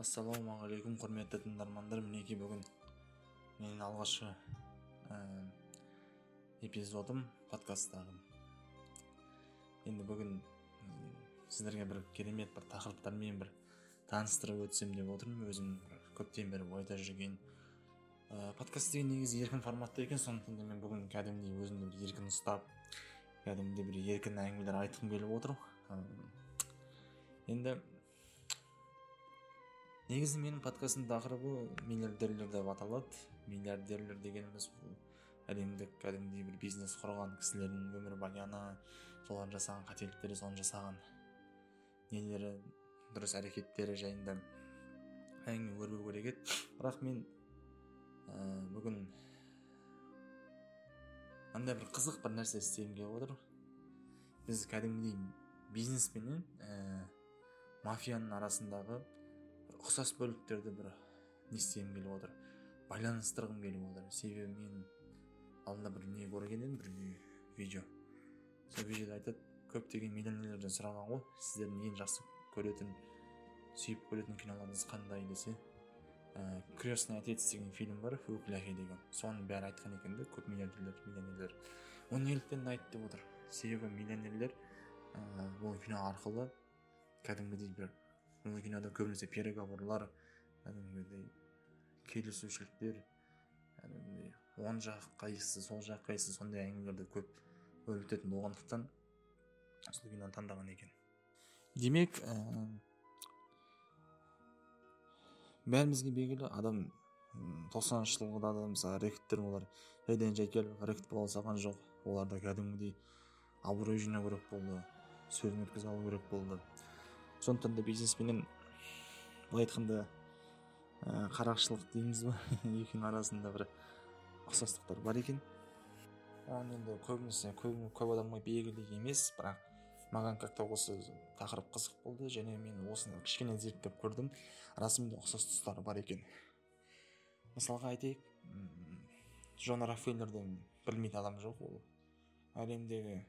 ассалаумағалейкум құрметті тыңдармандар. Мінекей бүгін менің алғашқы ә, эпизодым подкасттағы енді бүгін сіздерге бір керемет бір тақырыптармен бір таныстырып өтсем деп отырмын. Өзім көптен бері ойда жүрген ә, подкаст деген негізі еркін форматта екен. Сондықтан да мен бүгін кәдімгідей өзімді бір еркін ұстап кәдімгідей бір еркін әңгімелер айтқым келіп отыр. Енді негізі менің подкасттың тақырыбы миллиардерлер деп аталады. Миллиардерлер дегеніміз бұл әлемдік кәдімгідей бір бизнес құрған кісілердің өмірбаяны солардың жасаған қателіктері соны жасаған нелері дұрыс әрекеттері жайында әңгіме өрбу керек еді бірақ мен ә, бүгін мынандай бір қызық бір нәрсе істегім келіп отыр. Біз кәдімгідей бизнес пенен ә, мафияның арасындағы ұқсас бөліктерді бір не істегім келіп отыр байланыстырғым келіп отыр. Себебі мен алдында бір не көрген едім бір видео. Сол видеода айтады көптеген миллионерлерден сұраған ғой сіздердің ең жақсы көретін сүйіп көретін киноларыңыз қандай? десе ә, крестный отец деген фильм бар фуклахи деген. Соның бәрі айтқан екен да көп миллиардерлер миллионерлер оны неліктен айтты деп отыр. Себебі миллионерлер ә, кино арқылы кәдімгідей бір бұл кинода көбінесе переговорлар кәдімгідей келісушіліктер кәдімгідей оң жақ қайсысы сол жақ қайсысы сондай әңгімелерді көп өрбітетін болғандықтан сол киноны таңдаған екен демек ә, бәрімізге белгілі адам тоқсаныншы жылғы да мысалы рэкеттер олар жайдан жай келіп рэкет бола салған жоқ оларда кәдімгідей абырой жинау керек болды сөзін өткізе алу керек болды сондықтан да бизнеспенен былай айтқанда ә, қарақшылық дейміз ба? Екеуінің арасында бір ұқсастықтар бар екен. Оған енді көбінесе көп, көп адамға белгілі емес бірақ маған как то осы тақырып қызық болды және мен осыны кішкене зерттеп көрдім. Расымен ұқсас тұстары бар екен. Мысалға айтайық джон раффеллерді білмейтін адам жоқ ол. Әлемдегі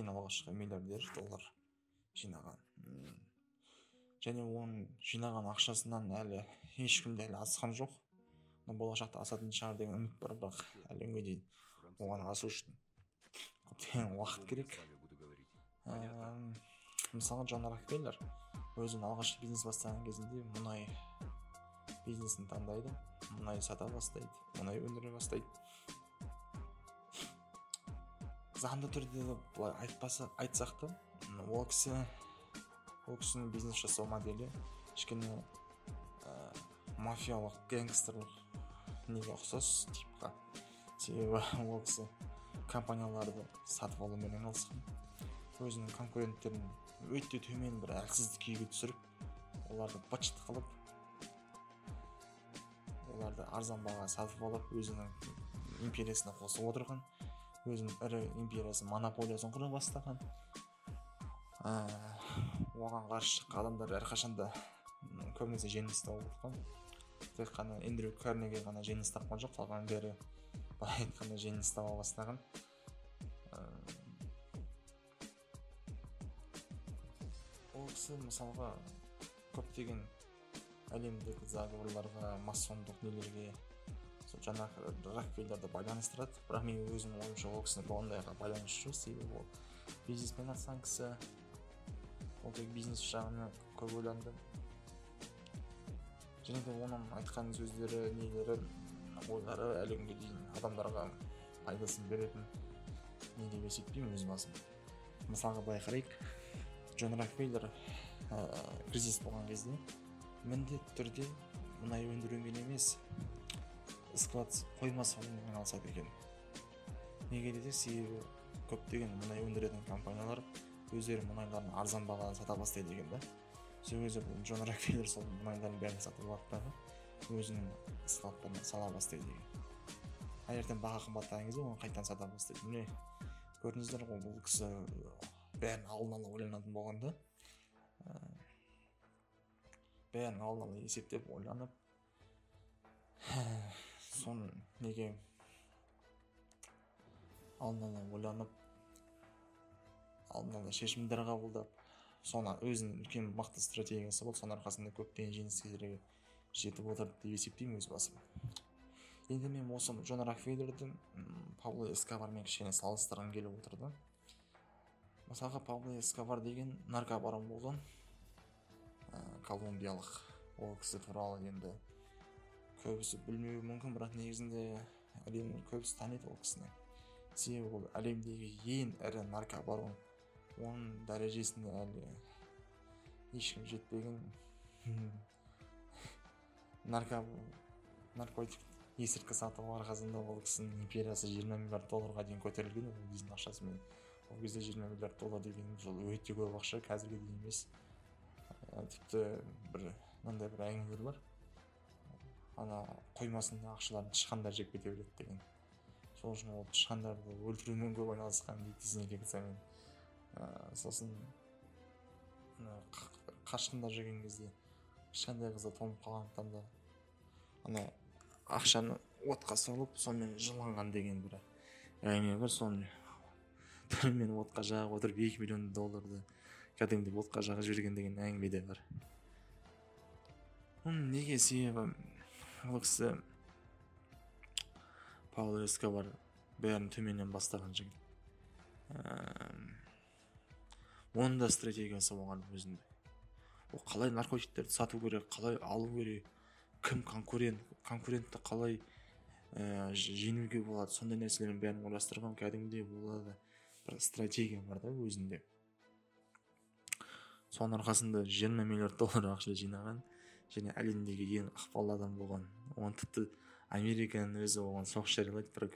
ең алғашқы миллиардер доллар жинаған. Және оның жинаған ақшасынан әлі ешкім де әлі асқан жоқ. Болашақта асатын шығар деген үміт бар бірақ әлі күнге дейін оған асу үшін көптеген уақыт керек. Мысалы джон рокфеллер өзінің алғашқы бизнес бастаған кезінде мұнай бизнесін таңдайды мұнай сата бастайды мұнай өндіре бастайды. Заңды түрде былай айтпаса айтсақ та ол кісі ол кісінің бизнес жасау моделі кішкене ә, мафиялық гангстерлік неге ұқсас типқа. Себебі ол кісі компанияларды сатып алумен айналысқан. Өзінің конкуренттерін өте төмен бір әлсіздік күйге түсіріп оларды быт қылып оларды арзан бағаға сатып алып өзінің империясына қосып отырған өзінің ірі империясын монополиясын құра бастаған. Ә, оған каршы шыққан адамдар әрқашанда көбүнесе жеңилис тауып аткан тек гана эндрю карнегер гана жеңилис тапкан жок қалған бери былай айтқанда жеңилис таба бастаган ыыы ол кісі мысалға көптеген әлемдік заговорларға массондық нелерге сол жанагы ракфейдерды байланыстырады. Бірақ менің өзімнің ойымша ол кісіні ондайға байланысы жоқ. Себебі ол бизнесмен айналысқан кісі тек бизнес жағына көп ойланды және де оның айтқан сөздері нелері ойлары әлі күнге дейін адамдарға пайдасын беретін не деп есептеймін өз басым. Мысалға былай қарайық джон рокфеллер ә, кризис болған кезде міндетті түрде мұнай өндірумен емес склад қойма салумен айналысады екен. Неге десек себебі көптеген мұнай өндіретін компаниялар өздері мұнайларын арзан бағадан сата бастайды екен да сол кезде джон рокфеллер сол мұнайлардың бәрін сатып алады дағы өзінің складтарына сала бастайды екен таңертең баға қымбаттаған кезде оны қайтадан сата бастайды. Міне көрдіңіздер ғой бұл кісі бәрін алдын ала ойланатын болған да бәрін алдын ала есептеп ойланып соны неге алдын ала ойланып алдын ала шешімдер қабылдап соны өзінің үлкен мықты стратегиясы болды соның арқасында көптеген жеңістерге жетіп отырды деп есептеймін өз басым. Енді мен осы джон рокфеллерді пабло эскобармен кішкене салыстырғым келіп отыр да мысалға пабло эскобар деген наркобарон болған ә, колумбиялық ол кісі туралы енді көбісі білмеуі мүмкін бірақ негізінде әлемнің көбісі таниды ол кісіні. Себебі ол әлемдегі ең ірі наркобарон. Оның дәрежесіне әлі ешкім жетпеген нарко наркотик есірткі сату арқасында ол кісінің империясы жиырма миллиард долларға дейін көтерілген ол кездің ақшасымен ол кезде жиырма миллиард доллар деген ол өте көп ақша қазіргідей емес. Тіпті бір мынандай бір әңгімелер бар. Ана қоймасында ақшаларын тышқандар жеп кете береді деген. Сол үшін ол тышқандарды өлтірумен көп айналысқан дейді ә, сосын қашқында жүрген кезде кішкентай қызы тоңып қалғандықтан да ана ақшаны отқа салып сонымен жыланған деген бір әңгіме бар соны мен отқа жағып отырып екі миллион долларды кәдімгідей отқа жағып жіберген деген әңгіме де бар. Неге себебі ол кісі пауло эскобар бәрін төменнен бастаған жігіт. Оның да стратегиясы болған өзінде. Ол қалай наркотиктерді сату керек қалай алу керек кім конкурент конкурентті қалай ә, жеңуге болады сондай нәрселердің бәрін ойластырған кәдімгідей оларда бір стратегия бар да өзінде. Соның арқасында жиырма миллиард доллар ақша жинаған және әлемдегі ең ықпалды адам болған оны тіпті американың өзі оған соғыс жариялайды бір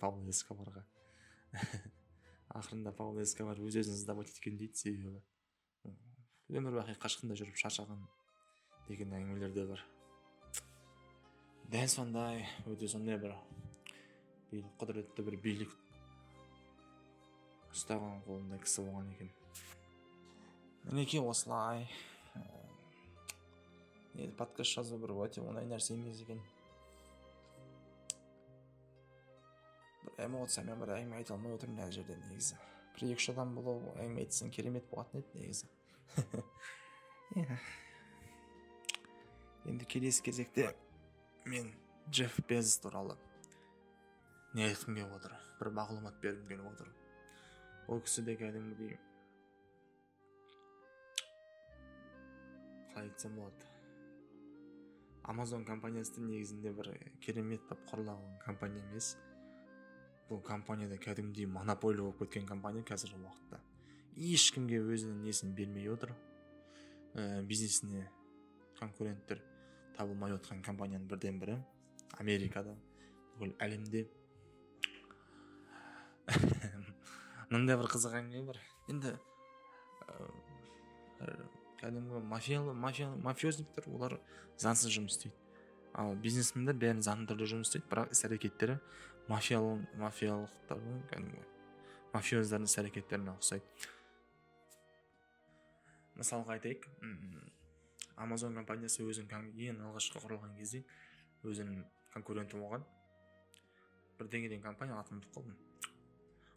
пабло эскобарға ақырында пабло эскобар өз өзін сдавать еткен дейді себебі. Өмір бақи қашқында жүріп шаршаған деген әңгімелер де бар. Дәл сондай өте сондай бір құдіретті бір билік ұстаған қолында кісі болған екен. Мінекей осылай енді подкаст жазу бір өте оңай нәрсе емес екен. Эмоциямен бір әңгіме айта алмай отырмын мына жерде негізі бір екі үш адам болып әңгіме айтсаң керемет болатын еді негізі енді келесі кезекте мен джефф безос туралы не айтқым келіп отыр бір мағлұмат бергім келіп отыр ол кісі де кәдімгідей қалай айтсам болады амазон компаниясы негізінде бір керемет болып құрылған компания емес бұл компанияда кәдімгідей монополия болып кеткен компания қазіргі уақытта ешкімге өзінің несін бермей отыр ә, бизнесіне конкуренттер табылмай отқан компанияның бірден бірі америкада бүкіл әлемде мынандай бір қызық әңгіме бар енді ә, кәдімгі мафия мафия мафиозниктер олар заңсыз жұмыс істейді ал бизнесмендер бәрін заңды түрде жұмыс істейді бірақ іс әрекеттері мафиялық мафиялықтардың кәдімгі мафиоздардың іс әрекеттеріне ұқсайды. Мысалға айтайық амазон компаниясы өзінің ең алғашқы құрылған кезде өзінің конкуренті болған. Бірдеңе деген компания атын ұмытып қалдым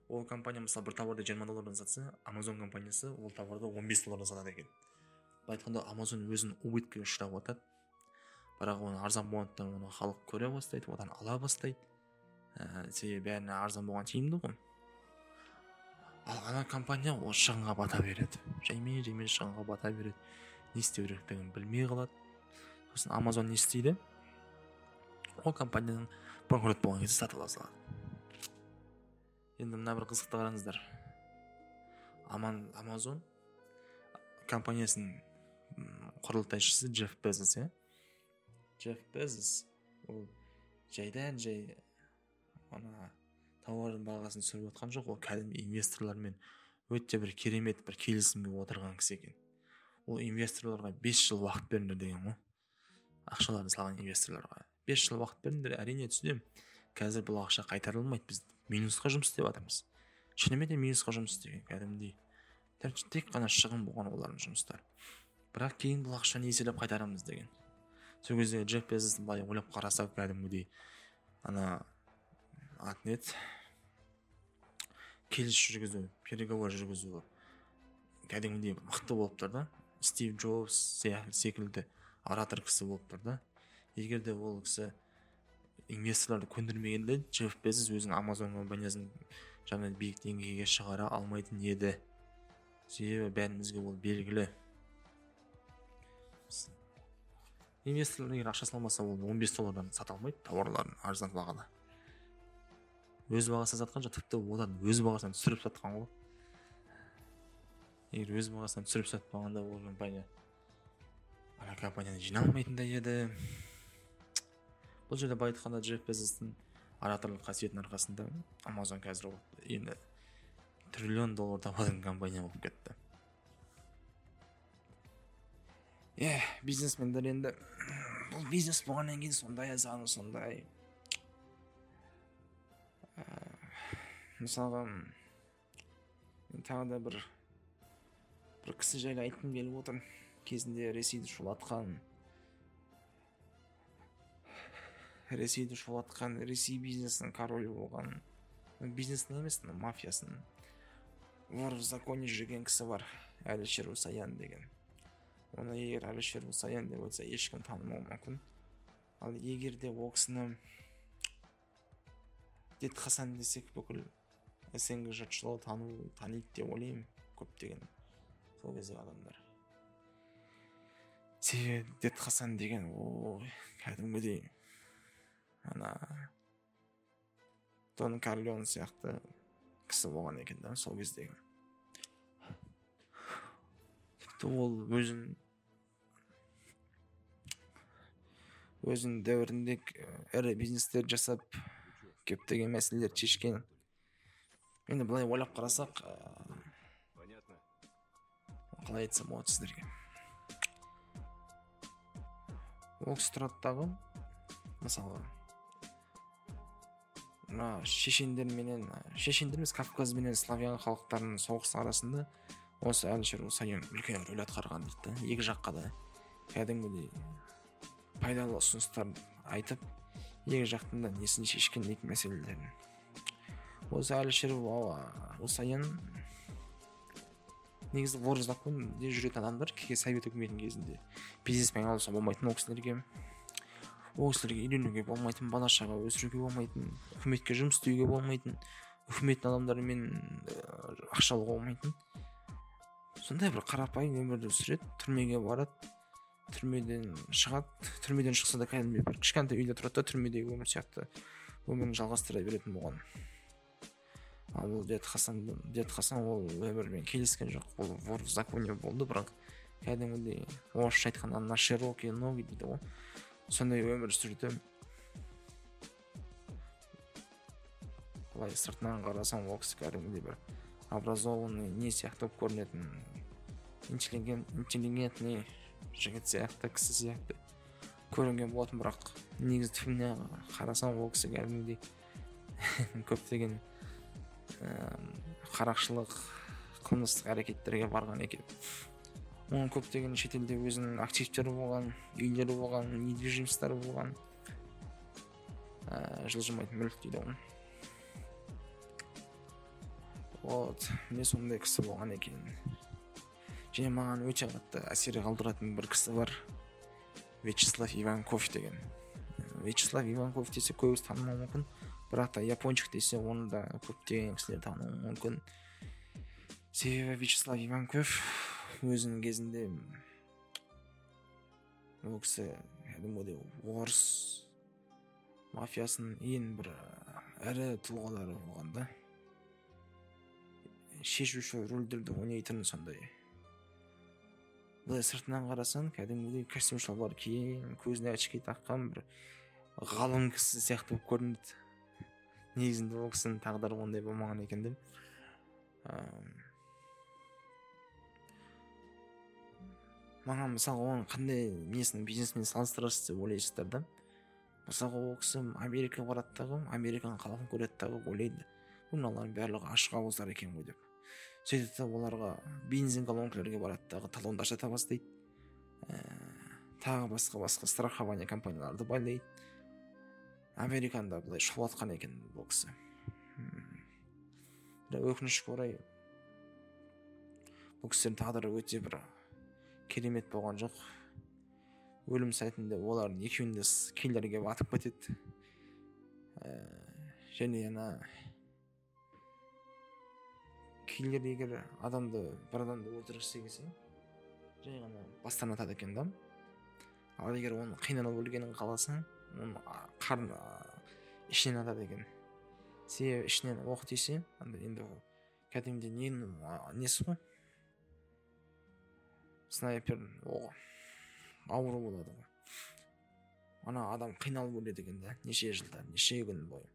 ол компания мысалы бір товарды жиырма доллардан сатса амазон компаниясы ол товарды 15 бес доллардан сатады екен. Былай айтқанда амазон өзінің убыткіге ұшырап жатады бірақ оны арзан болғандықтан оны халық көре бастайды одан ала бастайды. Ә, себебі бәріне арзан болған тиімді ғой. Ал ана компания ол шығынға бата береді. Жаймен жаймен шығынға бата береді. Не істеу керектігін білмей қалады. Сосын амазон не істейді? Ол компанияның банкрот болған кезде сатып ала салады. Енді мына бір қызықты қараңыздар. Аман амазон компаниясының құрылтайшысы джефф безос иә? Джефф безос ол жайдан жай ана тауардың бағасын түсіріп жатқан жоқ ол кәдімгі инвесторлармен өте бір керемет бір келісімге отырған кісі екен. Ол инвесторларға бес жыл уақыт беріңдер деген ғой. Ақшаларын салған инвесторларға бес жыл уақыт беріңдер әрине түсінемін. Қазір бұл ақша қайтарылмайды біз минусқа жұмыс істеп жатырмыз. Шынымен де минусқа жұмыс істеген кәдімгідей. Тек қана шығын болған олардың жұмыстары. Бірақ кейін бұл ақшаны еселеп қайтарамыз деген. Сол кезде джефф безос былай ойлап қарасақ кәдімгідей ана аты не еді? Келіс жүргізу переговор жүргізу кәдімгідей мықты болып тұр да. Стив джобс секілді оратор кісі болып тұр да. Егер де ол кісі инвесторларды көндірмегенде джефф безос өзінің амазон компаниясын жаңа биік деңгейге шығара алмайтын еді. Себебі бәрімізге ол белгілі. Инвесторлар егер ақша салмаса ол 15 доллардан сата алмайды тауарларын арзан бағада өз бағасына сатқан жоқ тіпті одан өз бағасынан түсіріп сатқан ғой. Егер өз бағасынан түсіріп сатпағанда ол компания ана компанияны жинай алмайтын да еді. Бұл жерде былай айтқанда джефф безостың ораторлық қасиетінің арқасында амазон қазір енді триллион доллар табатын компания болып кетті. Иә бизнесмендер енді. Бұл бизнес болғаннан кейін сондай заңы сондай ә, мысалға тағы да бір бір кісі жайлы айтқым келіп отыр кезінде ресейді шулатқан ресейді шулатқан ресей бизнесінің королі болған бизнестің емес мафиясының вор в законе жүрген кісі бар әлішер усаян деген оны егер әлішер усаян деп айтса ешкім танымауы мүмкін ал егер де ол кісіні дед хасан десек бүкіл снг жұртшылығы тану таниды деп ойлаймын көптеген сол кездегі адамдар себебі дед хасан деген ой кәдімгідей ана дон карлеон сияқты кісі болған екен да сол кездегі. Ол өзін өзінің дәуірінде ірі бизнестер жасап көптеген мәселелерді шешкен. Енді былай ойлап қарасақ қалай айтсам болады сіздерге. Ол кісі тұрады дағы мысалға мына шешендерменен шешендер емес кавказ менен славян халықтарының соғысы арасында осы әлішер усаян үлкен рөл атқарған дейді. Да екі жаққа да кәдімгідей пайдалы ұсыныстар айтып екі жақтың да несін шешкен дейді мәселелерін. Осы әлішер усаян негізі вор законде жүретін адамдар совет үкіметінің кезінде бизнеспен айналысуға болмайтын ол кісілерге ол кісілерге үйленуге болмайтын бала шаға өсіруге болмайтын үкіметке жұмыс істеуге болмайтын үкіметтің адамдарымен ақша алуға болмайтын. Сондай бір қарапайым өмірді сүреді түрмеге барады түрмеден шығады түрмеден шықса да кәдімгідей бір кішкентай үйде тұрады да түрмедегі өмір сияқты өмірін жалғастыра беретін болған. Ал ол дед хасан дед хасан ол өмірмен келіскен жоқ ол вор в законе болды бірақ кәдімгідей орысша айтқанда на широкие ноги дейді ғой. Сондай өмір сүрді. Былай сыртынан қарасаң ол кісі кәдімгідей бір образованный не сияқты болып көрінетін интеллигентный жігіт сияқты кісі сияқты көрінген болатын бірақ негізі түбіне қарасаң ол кісі кәдімгідей көптеген қарақшылық қылмыстық әрекеттерге барған екен оның көптеген шетелде өзінің активтері болған үйлері болған недвижимостьтары болған ә, жылжымайтын мүлік дейді ғой вот. Мен сондай кісі болған екен. Және маған өте қатты әсер қалдыратын бір кісі бар. Вячеслав иванков деген. Вячеслав иванков десе көбісі танымауы мүмкін. Бірақ та япончик десе оны да көптеген кісілер тануы мүмкін. Себебі вячеслав иванков өзінің кезінде ол кісі кәдімгідей орыс мафиясының ең бір ірі тұлғалары болған да. Шешуші рөлдерді ойнайтын сондай. Былай сыртынан қарасаң кәдімгідей костюм шалбар киген көзіне очки таққан бір ғалым кісі сияқты болып көрінеді. Негізінде ол кісінің тағдыры ондай болмаған екен деп. Маған мысалы оның қандай несін бизнесмен салыстырасыз деп ойлайсыздар да. Мысалға ол кісі америкаға барады дағы американың қаласын көреді дағы ойлайды. Мыналардың барлығы ашық ауыздар екен ғой деп. Сөйтеді да оларға бензин колонкалерге барады дағы талондар сата бастайды ә, тағы басқа басқа страхование компанияларды байлайды. Американы былай шулатқан екен бұл кісі. Бірақ өкінішке орай бұл кісілердің тағдыры өте бір керемет болған жоқ. Өлім сәтінде олардың екеуін де киллер келіп атып кетеді. Ә, және ана киллер егер адамды бір адамды өлтіргісі келсе жай ғана бастан атады екен да ал егер оны қиналып өлгенін қаласаң оны қарын ішінен атады екен себебі ішінен оқ тисе енді кәдімгідей ненің несі ғой снайпердің оғы ауру болады ғой ана адам қиналып өледі екен да неше жылдар неше күн бойы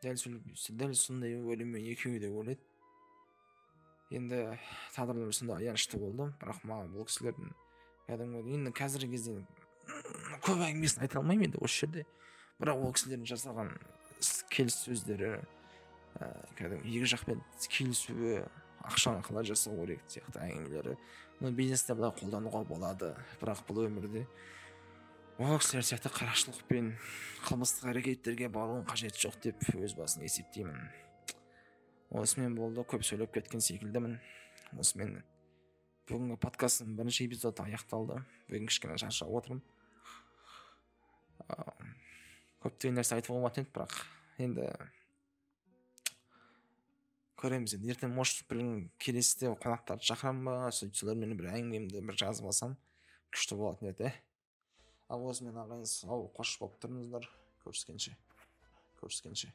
дәл дәл сондай өліммен екеуі де өледі енді тағдырлары сондай аянышты болды. Бірақ маған бұл кісілердің кәдімгі енді қазіргі кезде көп әңгімесін айта алмаймын енді осы жерде. Бірақ ол кісілердің жасаған келіссөздері ә, кәдімгі екі жақпен келісуі ақшаны қалай жасау керек сияқты әңгімелері бұны бизнесте былай қолдануға болады. Бірақ бұл өмірде ол кісілер сияқты қарақшылық пен қылмыстық әрекеттерге барудың қажеті жоқ деп өз басым есептеймін. Осымен болды көп сөйлеп кеткен секілдімін. Осымен бүгінгі подкасттың бірінші эпизоды аяқталды. Бүгін кішкене шаршап отырмын. Көптеген нәрсе айтуға болатын еді бірақ енді көреміз енді. Ертең может бір келесіде қонақтарды шақырамын ба? Сөйтіп солармен бір әңгімемді бір жазып алсам күшті болатын еді ал осымен ағайын сау қош болып тұрыңыздар. Көріскенше. Көріскенше.